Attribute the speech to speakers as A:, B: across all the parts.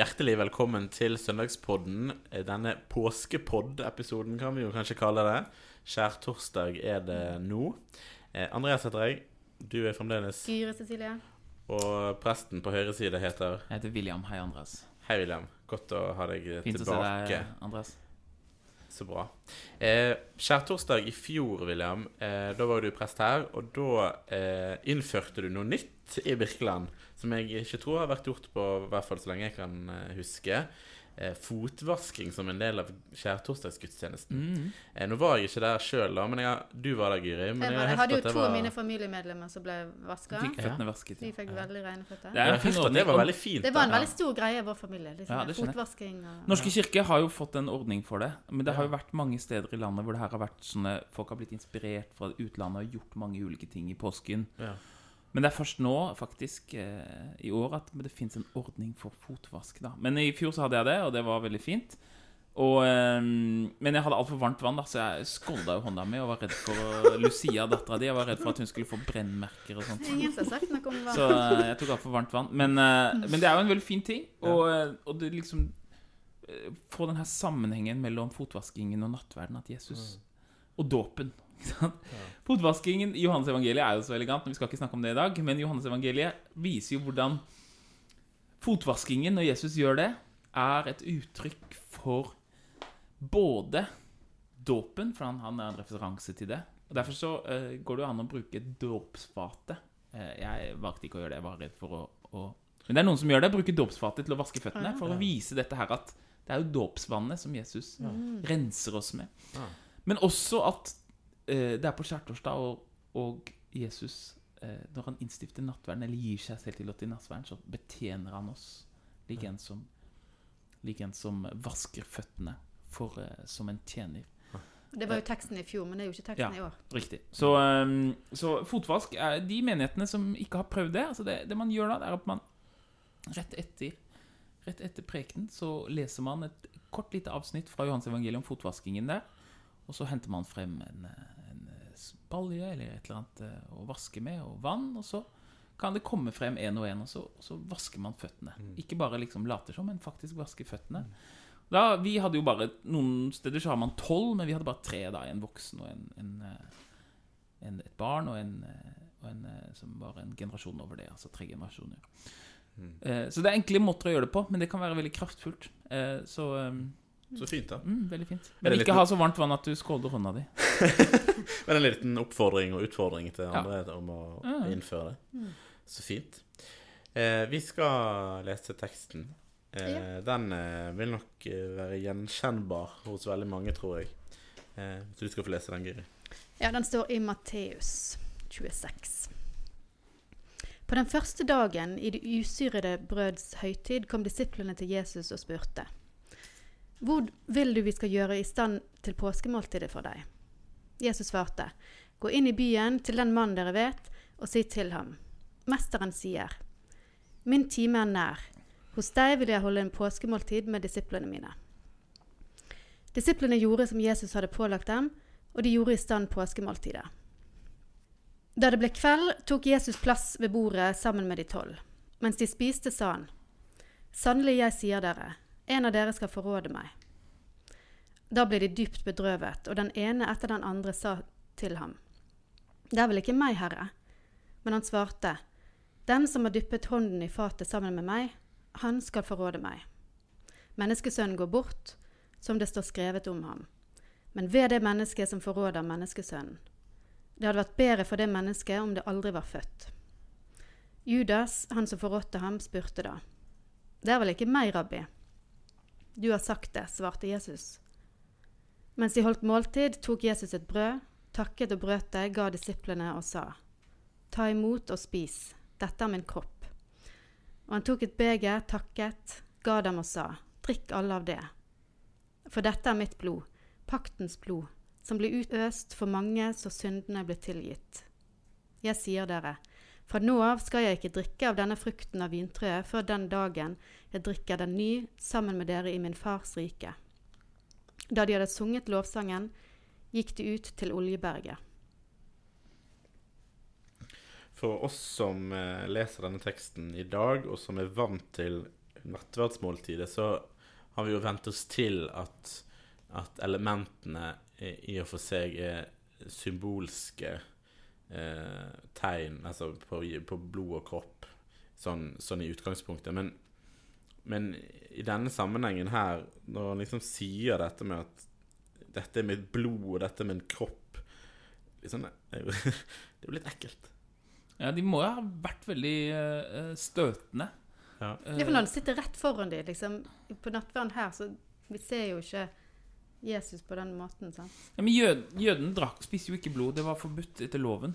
A: Hjertelig velkommen til Søndagspodden. Eh, Denne påskepodd-episoden kan vi jo kanskje kalle det. Skjærtorsdag er det nå. Eh, Andreas heter jeg. Du er fremdeles
B: Gyre Cecilie.
A: Og presten på høyre side heter
C: Jeg heter William. Hei, Andreas.
A: Hei, William. Godt å ha deg
C: Fint å se deg, Andreas.
A: Så bra. Eh, skjærtorsdag i fjor, William, eh, da var du prest her. Og da eh, innførte du noe nytt i Birkeland som jeg ikke tror har vært gjort på i hvert fall så lenge jeg kan eh, huske. Eh, fotvasking som en del av skjærtorsdagsgudstjenesten.
C: Mm.
A: Eh, nå var jeg ikke der sjøl, men jeg, du var der, Gyri. Men
B: Jeg,
A: jeg,
B: var, jeg hadde jo to
A: var
B: av mine familiemedlemmer som ble vaska.
C: Fikk føttene vasket.
B: De
C: ja.
B: fikk veldig rene føtter.
C: Det
A: det var veldig fint.
B: Det var en veldig stor greie i vår familie. Liksom,
C: Ja.
B: Fotvasking og
C: Norske kirke har jo fått en ordning for det. Men det har jo vært mange steder i landet hvor det her har vært sånne Folk har blitt inspirert fra utlandet og gjort mange ulike ting i påsken.
A: Ja.
C: Men det er først nå, faktisk, eh, i år at det fins en ordning for fotvask. da Men i fjor så hadde jeg det, og det var veldig fint. Og, eh, men jeg hadde altfor varmt vann, da så jeg skolda jo hånda mi og var redd for Lucia, dattera di, jeg var redd for at hun skulle få brennmerker og sånt. Så eh, jeg tok altfor varmt vann. Men, men det er jo en veldig fin ting. Og, og det liksom Få den her sammenhengen mellom fotvaskingen og nattverden. At Jesus Og dåpen. Ikke sant? Fotvaskingen i Johannes evangeliet er jo så elegant, men vi skal ikke snakke om det i dag. Men Johannes evangeliet viser jo hvordan fotvaskingen, når Jesus gjør det, er et uttrykk for både dåpen, for han, han er en referanse til det. Og Derfor så uh, går det jo an å bruke dåpsfatet. Uh, jeg valgte ikke å gjøre det, jeg var redd for å, å Men det er noen som gjør det. Bruker dåpsfatet til å vaske føttene. For å vise dette her at det er jo dåpsvannet som Jesus renser oss med.
A: Ja.
C: Men også at eh, det er på skjærtorsdag, og, og Jesus eh, Når han innstifter nattverden, eller gir seg selv til å til nattverden, så betjener han oss lik en som, like en som vasker føttene for, eh, som en tjener.
B: Det var jo teksten i fjor, men det er jo ikke teksten i år.
C: Riktig. Så, um, så fotvask er de menighetene som ikke har prøvd det. Altså det, det man gjør da, det er at man rett etter, rett etter prekenen så leser man et kort lite avsnitt fra Johans evangelium om fotvaskingen der. Og så henter man frem en, en balje eller et eller annet eh, å vaske med, og vann. Og så kan det komme frem en og en, og så, og så vasker man føttene. Ikke bare liksom later som, men faktisk vasker føttene. Da, vi hadde jo bare Noen steder så har man tolv, men vi hadde bare tre. da En voksen og en, en, eh, en, et barn og en, eh, og en som var en generasjon over det. Altså tre generasjoner. Eh, så det er enkle måter å gjøre det på, men det kan være veldig kraftfullt. Eh, så eh,
A: Så fint, da.
C: mm, veldig fint. Men ikke
A: liten...
C: ha så varmt vann at du skålder hånda di.
A: Men en liten oppfordring og utfordring til
C: Ja.
A: andre om å innføre det. Så fint. Eh, vi skal lese teksten. Eh, Den eh, vil nok eh, være gjenkjennbar hos veldig mange, tror jeg. Eh, så du skal få lese den, Gyri.
B: Ja, den står i Matteus 26. På den første dagen i det usyrede brøds høytid kom disiplene til Jesus og spurte. Hvor vil du vi skal gjøre i stand til påskemåltidet for deg? Jesus svarte. Gå inn i byen til den mannen dere vet, og si til ham. Mesteren sier. Min time er nær. Hos deg vil jeg holde en påskemåltid med disiplene mine. Disiplene gjorde som Jesus hadde pålagt dem, og de gjorde i stand påskemåltidet. Da det ble kveld, tok Jesus plass ved bordet sammen med de tolv. Mens de spiste, sa han, Sannelig, jeg sier dere, en av dere skal forråde meg. Da ble de dypt bedrøvet, og den ene etter den andre sa til ham, Det er vel ikke meg, Herre? Men han svarte, Den som har dyppet hånden i fatet sammen med meg, han skal forråde meg. Menneskesønnen går bort, som det står skrevet om ham. Men ved det mennesket som forråder menneskesønnen. Det hadde vært bedre for det mennesket om det aldri var født. Judas, han som forrådte ham, spurte da. Det er vel ikke meg, rabbi? Du har sagt det, svarte Jesus. Mens de holdt måltid, tok Jesus et brød, takket og brøt det, ga disiplene og sa, Ta imot og spis, dette er min kropp. Og han tok et beger, takket, ga dem og sa, Drikk alle av det. For dette er mitt blod, paktens blod, som blir utøst for mange så syndene blir tilgitt. Jeg sier dere, fra nå av skal jeg ikke drikke av denne frukten av vintreet før den dagen jeg drikker den ny sammen med dere i min fars rike. Da de hadde sunget lovsangen, gikk de ut til Oljeberget.
A: For oss som eh, leser denne teksten i dag, og som er vant til nattverdsmåltidet, så har vi jo vent oss til at, at elementene i og for seg er symbolske eh, tegn, altså på, på blod og kropp, sånn, sånn i utgangspunktet. Men, men i denne sammenhengen her, når han liksom sier dette med at dette er mitt blod, og dette er min kropp liksom, det, er jo, det er litt ekkelt.
C: Ja, de må jo ha vært veldig uh, støtende.
A: Ja.
C: Eh,
B: Ja, for når han sitter rett foran dem, liksom, på nattverden her, så vi ser jo ikke Jesus på den måten, sant?
C: Ja, men jød, Jødene drakk, spiste jo ikke blod. Det var forbudt etter loven.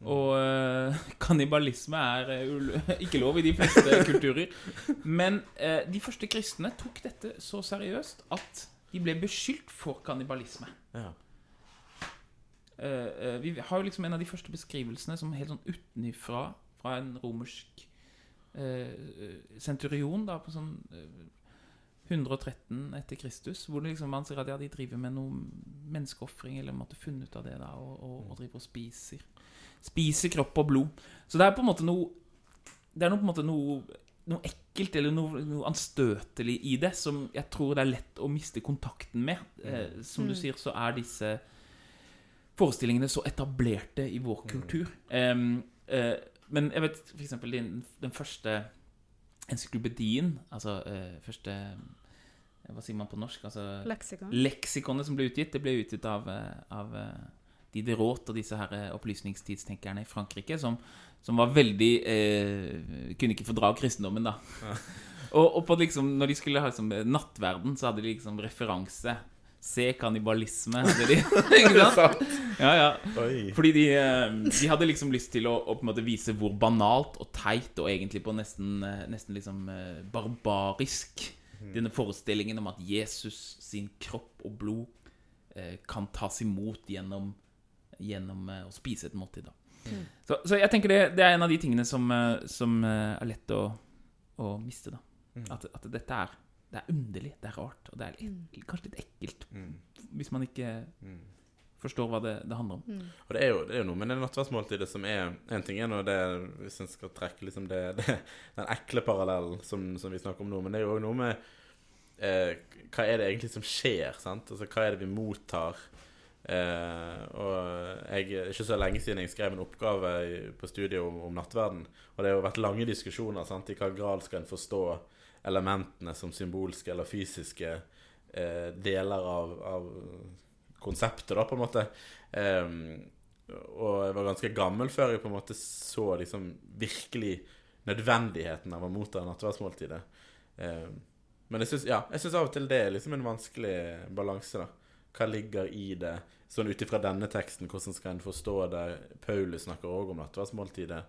C: Og uh, kannibalisme er uh, ikke lov i de fleste kulturer. Men uh, de første kristne tok dette så seriøst at de ble beskyldt for kannibalisme.
A: Ja.
C: Vi har jo liksom en av de første beskrivelsene som helt sånn utenifra fra en romersk senturion centurion da, på sånn 113 etter Kristus, hvor liksom man sier at ja, de driver med noe menneskeofring, eller måtte funnet ut av det, da, og, og, og driver og spiser. Spiser kropp og blod. Så det er på en måte noe Det er noe, på en måte noe, noe ekkelt eller noe, noe anstøtelig i det, som jeg tror det er lett å miste kontakten med. Eh, som du
B: Mm.
C: sier, så er disse forestillingene så etablerte i vår kultur. Eh, eh, men jeg vet for eksempel den, den første encyklopedien, altså eh, første Hva sier man på norsk? Altså,
B: Leksikon.
C: leksikonet som ble utgitt, det ble utgitt av, eh, av eh, Diderot og disse her eh, opplysningstidstenkerne i Frankrike, som, som var veldig eh, Kunne ikke fordra kristendommen, da. og, og på liksom, når de skulle ha liksom, nattverden, så hadde de liksom referanse. Se kannibalisme, hadde de. ikke sant? Ja, ja. Fordi de, eh, de hadde liksom lyst til å, å på en måte vise hvor banalt og teit og egentlig på nesten, eh, nesten liksom eh, barbarisk denne forestillingen om at Jesus sin kropp og blod eh, kan tas imot gjennom, gjennom eh, å spise et måltid.
B: Mm.
C: Så, så jeg tenker det, det er en av de tingene som, eh, som eh, er lett å, å miste. da
A: Mm.
C: at, at dette er Det er underlig, det er rart, og det er litt, kanskje litt ekkelt
A: Mm.
C: hvis man ikke. Forstår hva det, det handler om.
B: Mm.
A: Og det er, jo, det er jo noe med det nattverdsmåltidet som er En ting er nå det Hvis en skal trekke liksom det, det den ekle parallellen som, som vi snakker om nå, men det er jo òg noe med eh, Hva er det egentlig som skjer? sant? Altså Hva er det vi mottar? Eh, og jeg, ikke så lenge siden jeg skrev en oppgave på studiet om, om nattverden. Og det har jo vært lange diskusjoner sant? i hva grad skal en forstå elementene som symbolske eller fysiske eh, deler av, av konseptet, da, på en måte. Um, og jeg var ganske gammel før jeg på en måte så liksom virkelig nødvendigheten av å motta nattverdsmåltidet. Um, men jeg syns ja, av og til det er liksom en vanskelig balanse, da. Hva ligger i det? Sånn ut ifra denne teksten, hvordan skal en forstå det? Paulus snakker òg om nattverdsmåltidet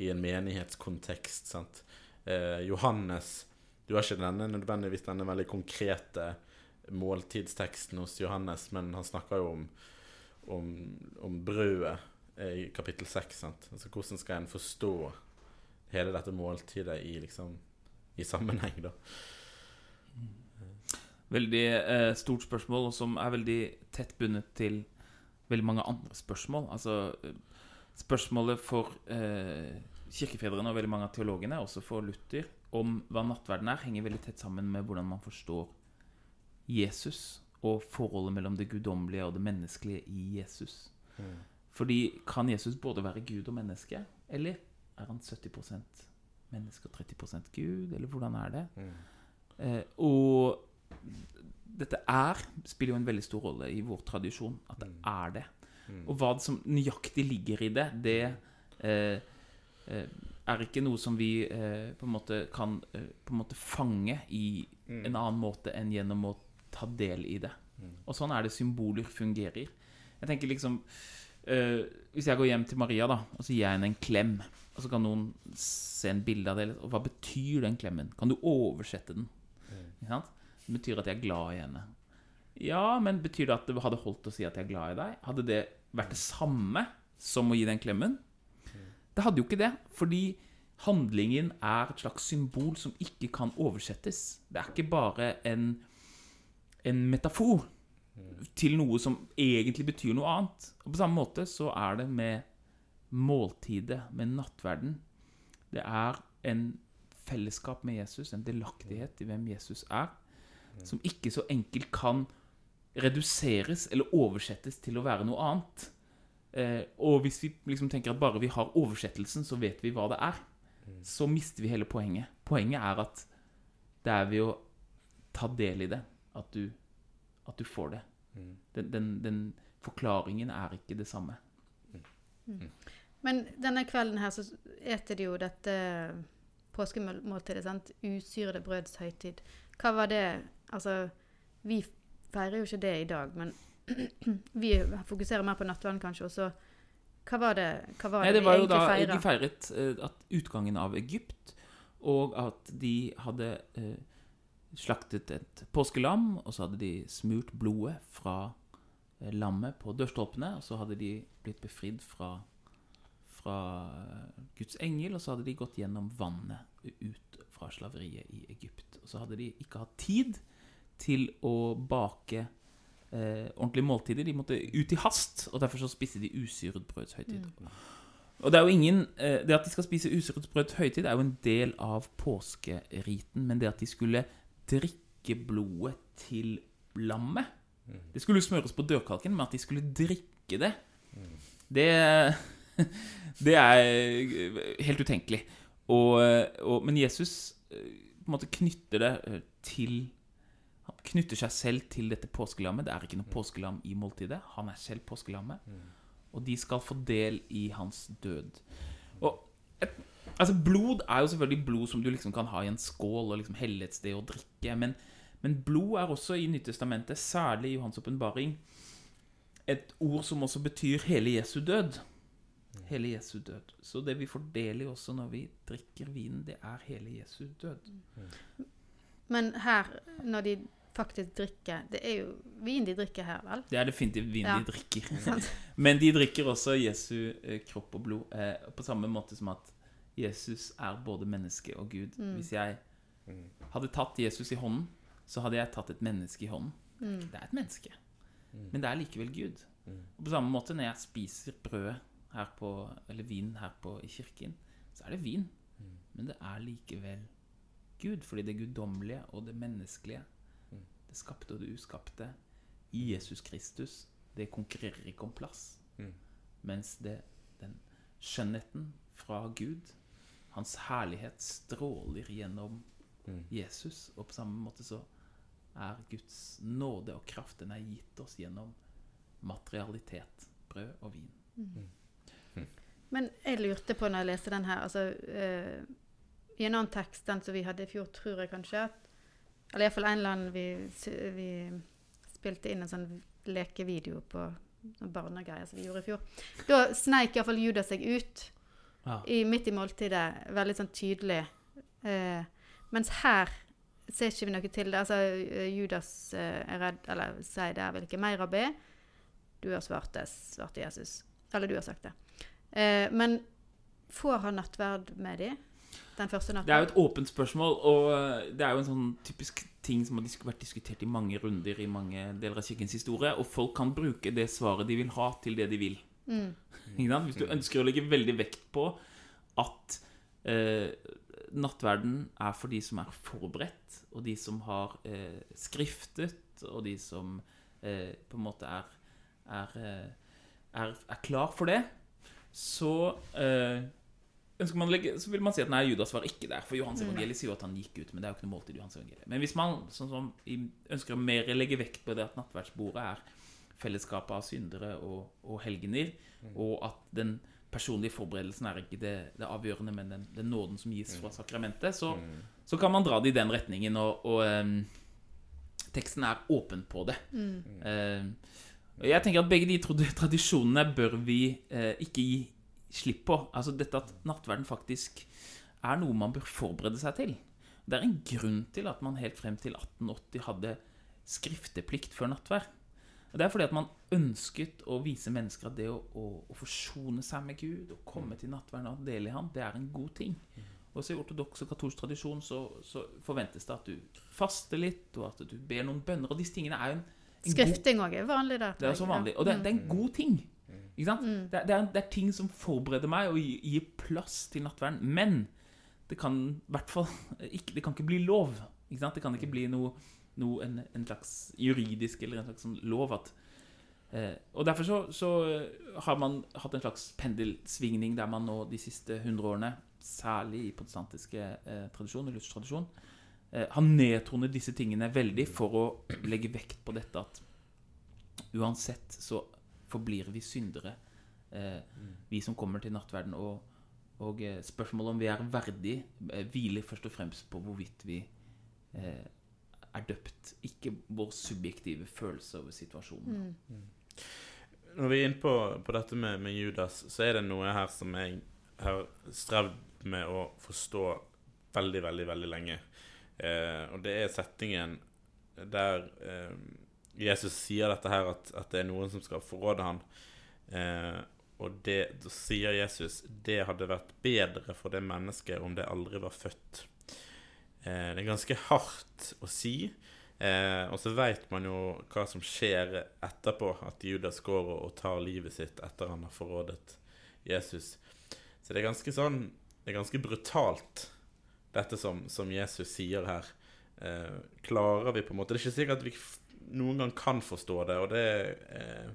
A: i en menighetskontekst, sant. Eh, Johannes Du har ikke denne nødvendigvis denne veldig konkrete måltidsteksten hos Johannes, men han snakker jo om, om, om brødet i kapittel 6. Altså, hvordan skal en forstå hele dette måltidet i, liksom, i sammenheng, da?
C: Veldig eh, stort spørsmål, og som er veldig tett bundet til veldig mange andre spørsmål. Altså spørsmålet for eh, kirkefedrene og veldig mange av teologene, også for Luther, om hva nattverden er, henger veldig tett sammen med hvordan man forstår Jesus og forholdet mellom det guddommelige og det menneskelige i Jesus. Fordi kan Jesus både være Gud og menneske, eller er han 70% menneske og 30% Gud, eller hvordan er det? Eh, og dette er spiller jo en veldig stor rolle i vår tradisjon, at det er det. Og hva som nøyaktig ligger i det, det eh, eh, er ikke noe som vi eh, på en måte kan eh, på en måte fange i en annen måte enn gjennom å ta del i det. Og sånn er det symboler fungerer. Jeg tenker liksom eh, Hvis jeg går hjem til Maria da og så gir jeg henne en klem, og så kan noen se en bilde av det, og hva betyr den klemmen? Kan du oversette den? Ikke sant? Det betyr at jeg er glad i henne. Ja, men betyr det at det hadde holdt å si at jeg er glad i deg? Hadde det vært det samme som å gi den klemmen? Det hadde jo ikke det, fordi handlingen er et slags symbol som ikke kan oversettes. Det er ikke bare en, en metafor til noe som egentlig betyr noe annet. Og på samme måte så er det med måltidet, med nattverden. Det er en fellesskap med Jesus, en delaktighet i hvem Jesus er, som ikke så enkelt kan reduseres eller oversettes til å være noe annet. Eh, og hvis vi liksom tenker at bare vi har oversettelsen, så vet vi hva det er, så mister vi hele poenget. Poenget er at det er ved å ta del i det at du, at du får det. Den, den, den forklaringen er ikke det samme.
B: Men denne kvelden her så eter de jo dette påskemåltidet, sant? Usyrede brøds høytid. Hva var det Altså, vi feirer jo ikke det i dag, men vi fokuserer mer på nattverden kanskje, og så Hva var det, hva var
C: Nei,
B: det,
C: det var
B: vi
C: jo da
B: egentlig
C: de feiret at utgangen av Egypt, og at de hadde eh, slaktet et påskelam, og så hadde de smurt blodet fra eh, lammet på dørstolpene, og så hadde de blitt befridd fra, fra eh, Guds engel, og så hadde de gått gjennom vannet ut fra slaveriet i Egypt. Og så hadde de ikke hatt tid til å bake eh, ordentlige måltider. De måtte ut i hast, og derfor så spiste de usyret brøds høytid. Og det er jo ingen eh, Det at de skal spise usyret brøds høytid, er jo en del av påskeriten, men det at de skulle drikke blodet til lammet Det skulle smøres på dørkalken, men at de skulle drikke det, det Det er helt utenkelig. Og, og, men Jesus eh, på en måte knytter det eh, til Han knytter seg selv til dette påskelammet. Det er ikke noe påskelam i måltidet. Han er selv påskelammet. Og de skal få del i hans død. Og altså Blod er jo selvfølgelig blod som du liksom kan ha i en skål og liksom helle et sted og drikke. Men, men blod er også i Nyttestamentet, særlig i Johans åpenbaring, et ord som også betyr hele Jesu død. Hele Jesu død. Så det vi fordeler også når vi drikker vinen, det er hele Jesu død.
B: Men her, når de faktisk drikker Det er jo vin de drikker her, vel?
C: Det er definitivt vin
B: Ja.
C: de drikker. Men de drikker også Jesu eh, kropp og blod, eh, på samme måte som at Jesus er både menneske og Gud. Hvis jeg hadde tatt Jesus i hånden, så hadde jeg tatt et menneske i hånden. Det er et menneske, men det er likevel Gud. Og på samme måte når jeg spiser brødet her på, eller vin her på, i kirken, så er det vin. Men det er likevel Gud, fordi det guddommelige og det menneskelige, det skapte og det uskapte, i Jesus Kristus, det konkurrerer ikke om plass. Mens det, den skjønnheten fra Gud, hans herlighet, stråler gjennom Jesus. Og på samme måte så er Guds nåde og kraft den er gitt oss gjennom materialitet, brød og vin.
B: Men jeg lurte på når jeg leste den her altså, uh, I en annen tekst, den som vi hadde i fjor, tror jeg kanskje at Eller iallfall en eller annen vi, vi spilte inn en sånn lekevideo på sånn barnegreier som vi gjorde i fjor. Da sneik iallfall Judas seg ut
C: Ja.
B: i, midt i måltidet, veldig sånn tydelig. Eh, mens her ser ikke vi noe til det. Altså, eh, Judas eh, er redd, eller sier det er vel ikke meg, rabbi. Du har svart det, svarte Jesus. Eller du har sagt det. Eh, men får han nattverd med de? Den første
C: Det er jo et åpent spørsmål, og eh, det er jo en sånn typisk ting som har vært diskutert i mange runder i mange deler av kirkens historie, og folk kan bruke det svaret de vil ha, til det de vil.
B: Mm.
C: Hvis du ønsker å legge veldig vekt på at eh, nattverden er for de som er forberedt, og de som har eh, skriftet, og de som eh, på en måte er, er, eh, er, er klar for det, så eh, man legge, så vil man si at nei, Judas var ikke der. For Johans evangeliet sier jo at han gikk ut, men det er jo ikke noe måltid i Johans evangeliet. Men hvis man sånn som, ønsker å mer legge vekt på det at nattverdsbordet er fellesskapet av syndere og, og helgener, og at den personlige forberedelsen er ikke det, det avgjørende, men den, den nåden som gis fra sakramentet, så, så kan man dra det i den retningen, og, og um, teksten er åpen på det. Em, og jeg tenker at begge de tradisjonene bør vi uh, ikke gi slipp på. Altså dette at nattverden faktisk er noe man bør forberede seg til. Det er en grunn til at man helt frem til 1880 hadde skrifteplikt før nattverd. Og Det er fordi at man ønsket å vise mennesker at det å, å, å forsone seg med Gud og komme til nattverden og dele i ham, det er en god ting. Også i ortodoks og katolsk tradisjon så, så forventes det at du faster litt, og at du ber noen bønner. Og disse tingene er jo en, en god
B: Skrifting òg er vanlig der.
C: det er så vanlig. Og det, det er en god ting. Ikke sant? Det, er, det, er, det er ting som forbereder meg og gir, gir plass til nattverden. Men Det kan i hvert fall ikke, Det kan ikke bli lov. Ikke sant? Det kan ikke bli noe, noe en, en slags juridisk eller en slags sånn lov at eh, Og derfor så, så har man hatt en slags pendelsvingning der man nå de siste hundre årene, særlig i protestantiske eh, tradisjon, luthersk eh, har nedtonet disse tingene veldig for å legge vekt på dette at uansett så forblir vi syndere, eh, vi som kommer til nattverden. Og, og eh, spørsmålet om vi er verdig, eh, hviler først og fremst på hvorvidt vi eh, er døpt, ikke vår subjektive følelse over situasjonen.
B: Mm.
A: Når vi er inne på, på dette med, med Judas, så er det noe her som jeg har strevd med å forstå veldig, veldig, veldig lenge. Eh, og det er settingen der eh, Jesus sier dette her, at, at det er noen som skal forråde ham. Eh, og det, da sier Jesus det hadde vært bedre for det mennesket om det aldri var født. Eh, det er ganske hardt å si. Eh, og så veit man jo hva som skjer etterpå, at Judas går og, tar livet sitt etter han har forrådet Jesus. Så det er ganske sånn Det er ganske brutalt, dette som, som Jesus sier her. Eh, klarer vi på en måte Det er ikke sikkert at vi noen gang kan forstå det, og det eh,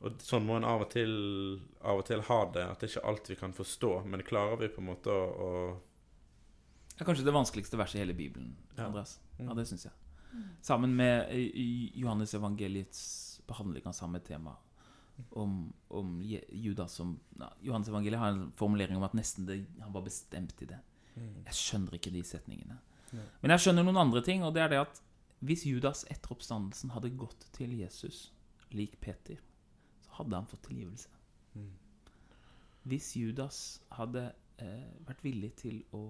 A: og sånn må en av og, til, av og til ha det. At det er ikke alt vi kan forstå. Men klarer vi på en måte å, å
C: Det er kanskje det vanskeligste verset i hele Bibelen. Andreas.
A: Mm.
C: Ja, det syns jeg. Sammen med i Johannes evangeliets behandling av samme tema. Om, om Judas som ja, Johannes evangeliet har en formulering om at nesten det, han var bestemt i det. Jeg skjønner ikke de setningene. Men jeg skjønner noen andre ting, og det er det at hvis Judas etter oppstandelsen hadde gått til Jesus lik Peter, så hadde han fått tilgivelse.
A: Mm.
C: Hvis Judas hadde eh, vært villig til å,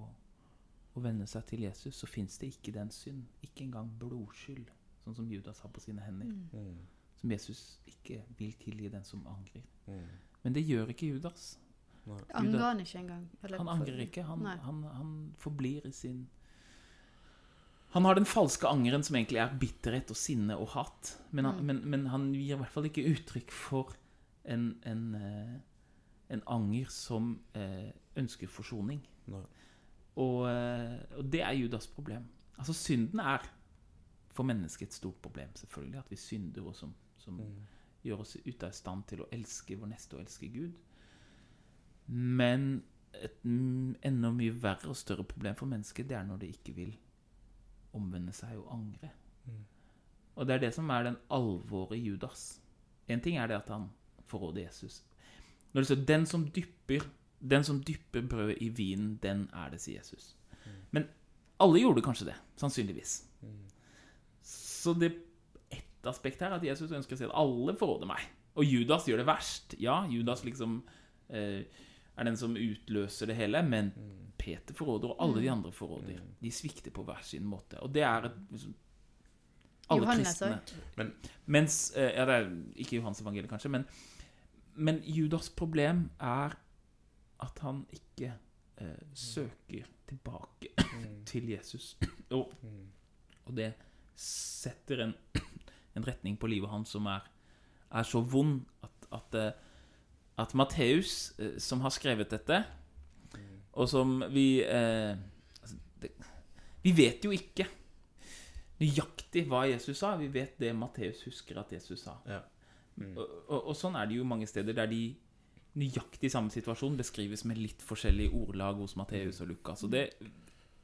C: å vende seg til Jesus, så fins det ikke den synd, ikke engang blodskyld, sånn som Judas har på sine hender,
A: Mm.
C: som Jesus ikke vil tilgi den som angrer.
A: Mm.
C: Men det gjør ikke Judas.
B: Angrer han ikke engang?
C: Han angrer ikke. Han, han, han forblir i sin Han har den falske angeren som egentlig er bitterhet og sinne og hat. Men han,
B: Mm.
C: men, men han gir i hvert fall ikke uttrykk for en, en, eh, en anger som eh, ønsker forsoning.
A: Nei.
C: Og, eh, og det er Judas problem. Altså Synden er for mennesket et stort problem, selvfølgelig. At vi synder, og som, som
A: Mm.
C: gjør oss ute av stand til å elske vår neste og elske Gud. Men et enda mye verre og større problem for mennesket, det er når det ikke vil omvende seg og angre.
A: Mm.
C: Og det er det som er den alvoret i Judas. En ting er det at han forråder Jesus. Når det står 'den som dypper den som dypper brødet i vinen, den er det', sier Jesus. Men alle gjorde kanskje det, sannsynligvis. Så det ett aspekt her er at Jesus ønsker å si at alle forråder meg. Og Judas gjør det verst. Ja, Judas liksom eh, er den som utløser det hele, men Peter forråder, og alle de andre forråder. De svikter på hver sin måte. Og det er et liksom, Alle
B: Johannes
C: kristne.
A: Men
C: Mens eh, Ja, det er ikke Johans evangeliet, kanskje, men, men Judas' problem er at han ikke eh, søker tilbake til Jesus. Og, og det setter en, en retning på livet hans som er, er så vond at, at, eh, at Matteus, eh, som har skrevet dette, og som vi eh, altså, det, Vi vet jo ikke nøyaktig hva Jesus sa. Vi vet det Matteus husker at Jesus sa.
A: Ja. Mm.
C: Og, og, og sånn er det jo mange steder der de nøyaktig samme situasjon beskrives med litt forskjellig ordlag hos Matteus og Lukas. Og det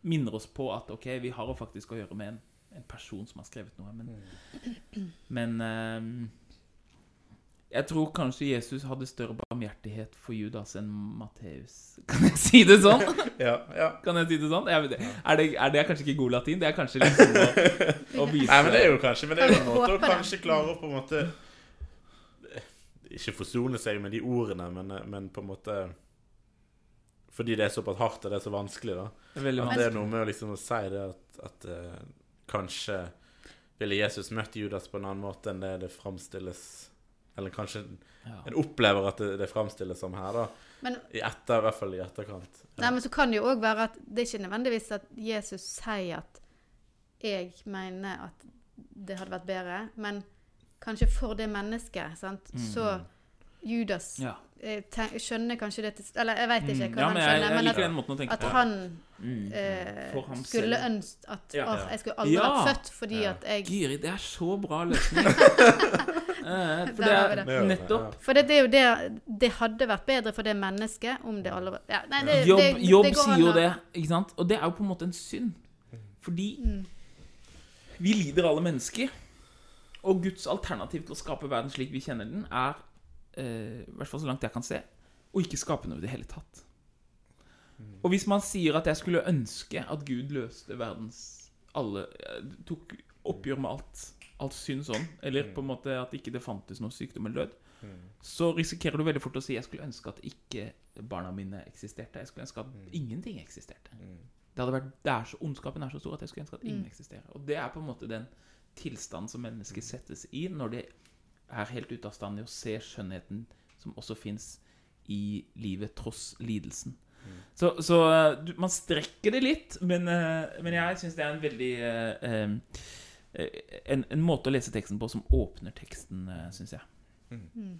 C: minner oss på at ok, vi har faktisk å gjøre med en, en person som har skrevet noe. Men, men ehm, jeg tror kanskje Jesus hadde større barmhjertighet for Judas enn Matteus. Kan jeg si det sånn?
A: Ja, ja.
C: Kan jeg si det sånn? Jeg er, det, er det kanskje ikke god latin? Det er kanskje litt sånn å, å vise
A: Nei, men det er jo kanskje Men det er jo en måte å kanskje klare å på en måte Ikke forsone seg med de ordene, men, men på en måte Fordi det er såpass hardt og det er så vanskelig, da.
C: Det er
A: At det er noe med å liksom å si det at, at uh, kanskje ville Jesus møtt Judas på en annen måte enn det det framstilles Eller kanskje
C: Ja.
A: en opplever at det, det framstilles som her, da.
B: Men,
A: I etter, i hvert fall i etterkant.
B: nei, men så kan det jo òg være at det er ikke nødvendigvis at Jesus sier at 'jeg mener at det hadde vært bedre', men kanskje for det mennesket, sant,
C: Mm.
B: så Judas
C: Ja.
B: eh, ten- skjønner kanskje det til Eller jeg veit ikke hva
C: Mm. ja,
B: han
C: skjønner, jeg, jeg
B: men at,
C: den måten å tenke
B: at
C: på.
B: han
C: Mm.
B: eh, skulle ønske at
C: Ja.
B: «Åh, jeg skulle aldri
C: Ja.
B: vært født fordi
A: Ja.
B: at jeg
C: Giri, det er så bra løsning. Eh, For det er nettopp
B: For det, det er jo det Det hadde vært bedre for det mennesket om det aldri ja, nei, det,
C: Jobb,
B: det,
C: jobb
B: det
C: sier jo det, ikke sant? Og det er jo på en måte en synd. Fordi
B: Mm.
C: vi lider alle mennesker. Og Guds alternativ til å skape verden slik vi kjenner den, er, eh, i hvert fall så langt jeg kan se, å ikke skape noe i det hele tatt. Og hvis man sier at jeg skulle ønske at Gud løste verdens alle eh, Tok oppgjør med alt, alt synd sånn, eller på en måte at ikke det fantes noe sykdom eller død, så risikerer du veldig fort å si jeg skulle ønske at ikke barna mine eksisterte. Jeg skulle ønske at ingenting eksisterte. Det hadde vært, det er så, ondskapen er så stor at jeg skulle ønske at ingen
B: Mm.
C: eksisterer. Og det er på en måte den tilstanden som mennesker settes i når de er helt ute av stand i å se skjønnheten som også fins i livet tross lidelsen. Så, så eh, du, man strekker det litt, men, eh, men jeg syns det er en veldig eh, eh, en, en måte å lese teksten på som åpner teksten, syns jeg.
B: Mm.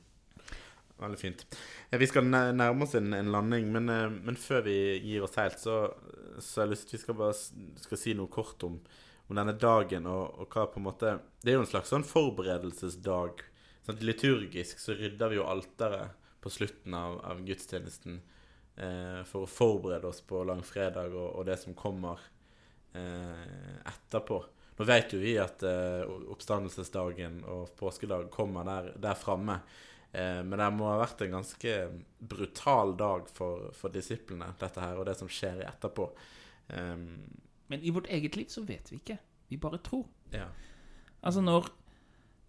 A: Veldig fint. Vi skal nærme oss en, en landing, men, men før vi gir oss helt, så, så har jeg lyst til vi skal bare skal si noe kort om, om denne dagen og, og hva på en måte Det er jo en slags sånn forberedelsesdag. Sånn, liturgisk så rydder vi jo alteret på slutten av, av gudstjenesten eh, for å forberede oss på langfredag og, og det som kommer eh, etterpå. Nå vet jo vi at eh, oppstandelsesdagen og påskedag kommer der, der framme. Eh, men det må ha vært en ganske brutal dag for, for disiplene, dette her, og det som skjer etterpå. Um,
C: Men i vårt eget liv så vet vi ikke. Vi bare tror.
A: ja.
C: Altså, når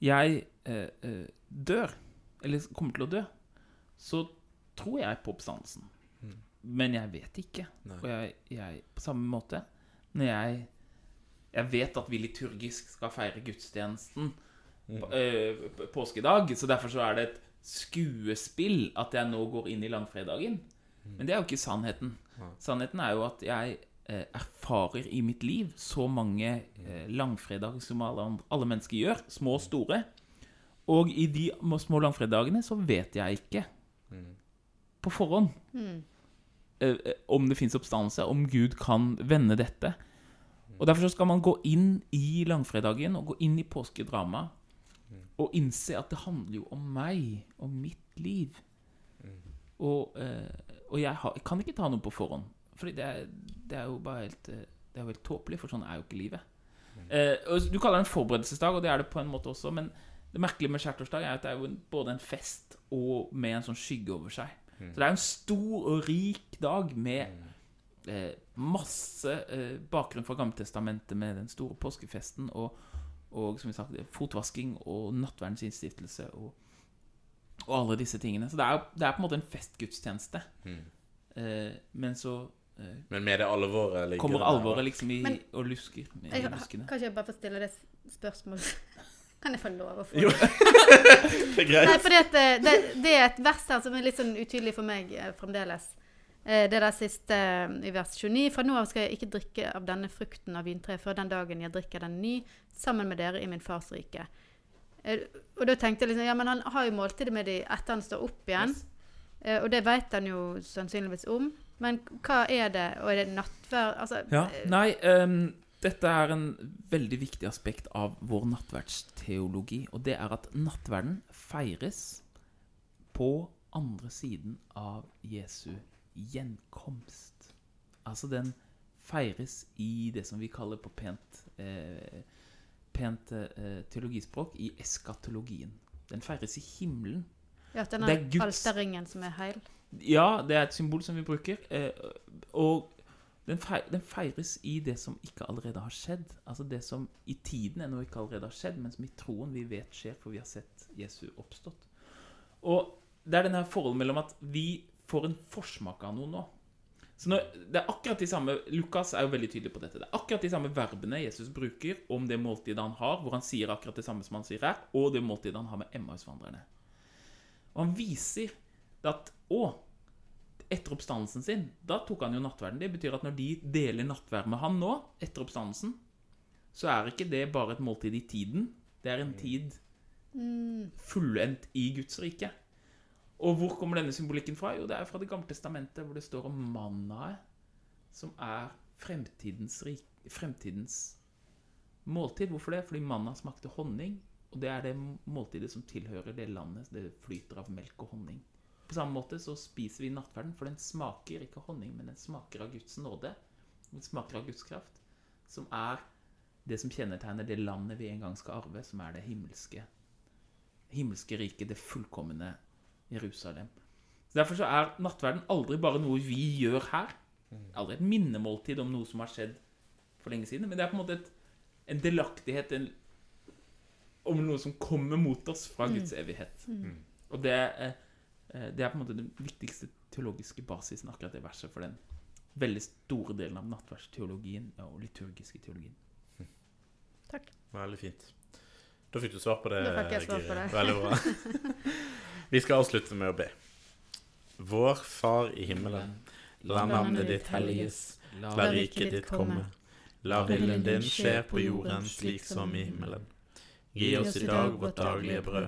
C: jeg eh, eh, dør, eller kommer til å dø, så tror jeg på oppstandelsen.
A: Mm.
C: Men jeg vet ikke.
A: Nei.
C: Og jeg, jeg, på samme måte, når jeg Jeg vet at vi liturgisk skal feire gudstjenesten
A: Mm.
C: på- eh, påskedag, så derfor så er det et skuespill at jeg nå går inn i langfredagen. Men det er jo ikke sannheten. Sannheten er jo at jeg erfarer i mitt liv så mange eh, langfredager som alle, andre- alle mennesker gjør, små og store. Og i de små langfredagene så vet jeg ikke
A: Mm.
C: på forhånd
B: Mm.
C: eh, eh, om det fins oppstandelse, om Gud kan vende dette. Og Derfor så skal man gå inn i langfredagen og gå inn i påskedrama og innse at det handler jo om meg, om mitt liv. Og, eh, og jeg har, kan ikke ta noe på forhånd. Fordi det er, det er jo bare helt eh, Det er jo helt tåpelig, for sånn er jo ikke livet. Eh, Du kaller det en forberedelsesdag, og det er det på en måte også, men det merkelige med skjærtorsdag er at det er jo både en fest og med en sånn skygge over seg. Så det er jo en stor og rik dag med eh, masse eh, bakgrunn fra Gammeltestamentet med den store påskefesten og, og som vi sa, fotvasking og nattverdens innstiftelse og, og alle disse tingene. Så det er, det er på en måte en festgudstjeneste.
A: Mm.
C: Eh, men så
A: Men med det alvoret ligger
C: kommer
A: det
C: alvoret liksom i,
B: Men-
C: og lusker
B: Jeg,
C: i
B: kan jeg bare få stille det spørsmålet? Kan jeg få lov å få
A: Jo.
B: det?
A: Det er greit.
B: Nei, fordi at eh, det, det er et vers her som er litt sånn utydelig for meg eh, fremdeles. Eh, Det der siste eh, i vers 29. Fra nå av skal jeg ikke drikke av denne frukten av vintreet før den dagen jeg drikker den ny sammen med dere i min fars rike. Eh, Og da tenkte jeg liksom, ja, men han har jo måltidet med de etter han står opp igjen.
C: Yes.
B: Eh, Og det vet han jo sannsynligvis om. Men hva er det? Og er det nattverd? Altså,
C: Ja,
B: eh,
C: nei, um, dette er en veldig viktig aspekt av vår nattverdsteologi, og det er at nattverden feires på andre siden av Jesu gjenkomst. Altså den feires i det som vi kaller på pent, eh, pent eh, teologispråk i eskatologien. Den feires i himmelen.
B: ja, denne
C: det er Guds-
B: alterringen som er heil.
C: Ja, det er et symbol som vi bruker. Eh, og den, fei- den feires i det som ikke allerede har skjedd. Altså det som i tiden ennå ikke allerede har skjedd, men som i troen vi vet skjer, for vi har sett Jesu oppstått. Og det er denne forholdet mellom at vi får en forsmak av noe nå. Så når, det er akkurat de samme Lukas er jo veldig tydelig på dette. Det er akkurat de samme verbene Jesus bruker om det måltidet han har, hvor han sier akkurat det samme som han sier her, og det måltidet han har med Emmausvandrerne. Og han viser at Å, etter oppstandelsen sin, da tok han jo nattverden. Det betyr at når de deler nattverd med han nå, etter oppstandelsen, så er ikke det bare et måltid i tiden. Det er en tid fullendt i Guds rike. Og hvor kommer denne symbolikken fra? Jo, det er fra Det gamle testamentet, hvor det står om mannaet, som er fremtidens, rik, fremtidens måltid. Hvorfor det? Fordi manna smakte honning, og det er det måltidet som tilhører det landet det flyter av melk og honning. På samme måte så spiser vi nattverden, for den smaker ikke honning, men den smaker av Guds nåde. Den smaker av Guds kraft, som er det som kjennetegner det landet vi en gang skal arve, som er det himmelske himmelske riket, det fullkomne Jerusalem. Så Derfor så er nattverden aldri bare noe vi gjør her. Aldri et minnemåltid om noe som har skjedd for lenge siden. Men det er på en måte et, en delaktighet en, om noe som kommer mot oss fra Guds evighet. Og det, er, eh, det er på en måte den viktigste teologiske basisen, akkurat det verset, for den veldig store delen av nattverdsteologien og liturgiske teologien. Takk.
A: Veldig fint. Da fikk du svar på det.
B: Da fikk jeg svar på det.
A: Veldig bra. Vi skal avslutte med å be. Vår Far i himmelen. La navnet ditt helliges. La riket ditt komme. La viljen din skje på jorden slik som i himmelen. Gi oss i dag vårt daglige brød,